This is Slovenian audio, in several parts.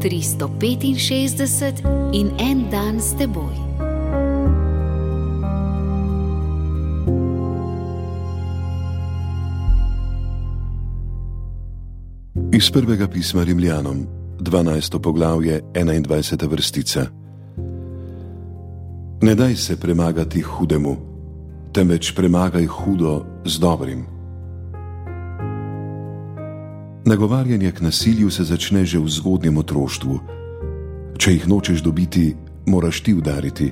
365 in en dan s teboj. Iz prvega pisma Rimljanom, 12. poglavje, 21. vrstica. Ne daj se premagati hudemu, temveč premagaj hudo z dobrim. Nagovarjanje k nasilju se začne že v zgodnjem otroštvu. Če jih nočeš dobiti, moraš ti udariti.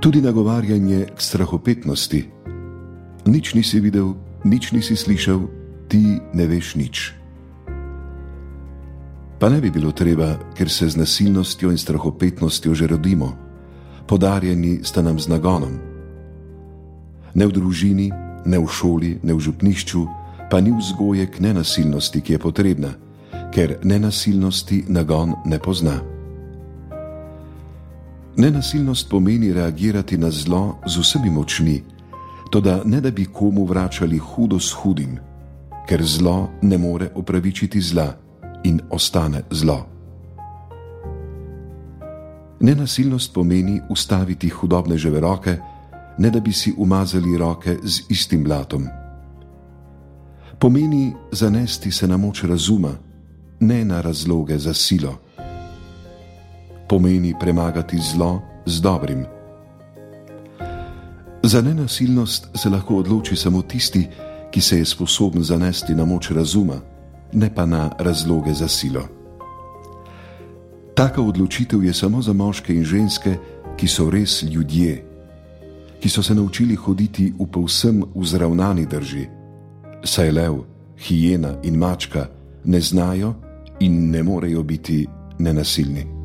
Tudi nagovarjanje k strahopetnosti. Nič nisi videl, nič nisi slišal, ti ne veš nič. Pa ne bi bilo treba, ker se z nasilnostjo in strahopetnostjo že rodimo, podarjeni sta nam z nagonom. Ne v družini, ne v šoli, ne v župnišču, pa ni vzgoje k nenasilnosti, ki je potrebna, ker nenasilnosti nagon ne pozna. Nenasilnost pomeni reagirati na zlo z vsemi močmi, tudi ne da bi komu vračali hudo s hudim, ker zlo ne more opravičiti zla in ostane zlo. Nenasilnost pomeni ustaviti hudobne ževe roke, ne da bi si umazali roke z istim blatom. Pomeni zanesti se na moč razuma, ne na razloge za silo. Pomeni premagati zlo z dobrim. Za nenasilnost se lahko odloči samo tisti, ki se je sposoben zanesti na moč razuma, ne pa na razloge za silo. Taka odločitev je samo za moške in ženske, ki so res ljudje, ki so se naučili hoditi v povsem vzravnani drži. Saj lev, hijena in mačka ne znajo in ne morejo biti nenasilni.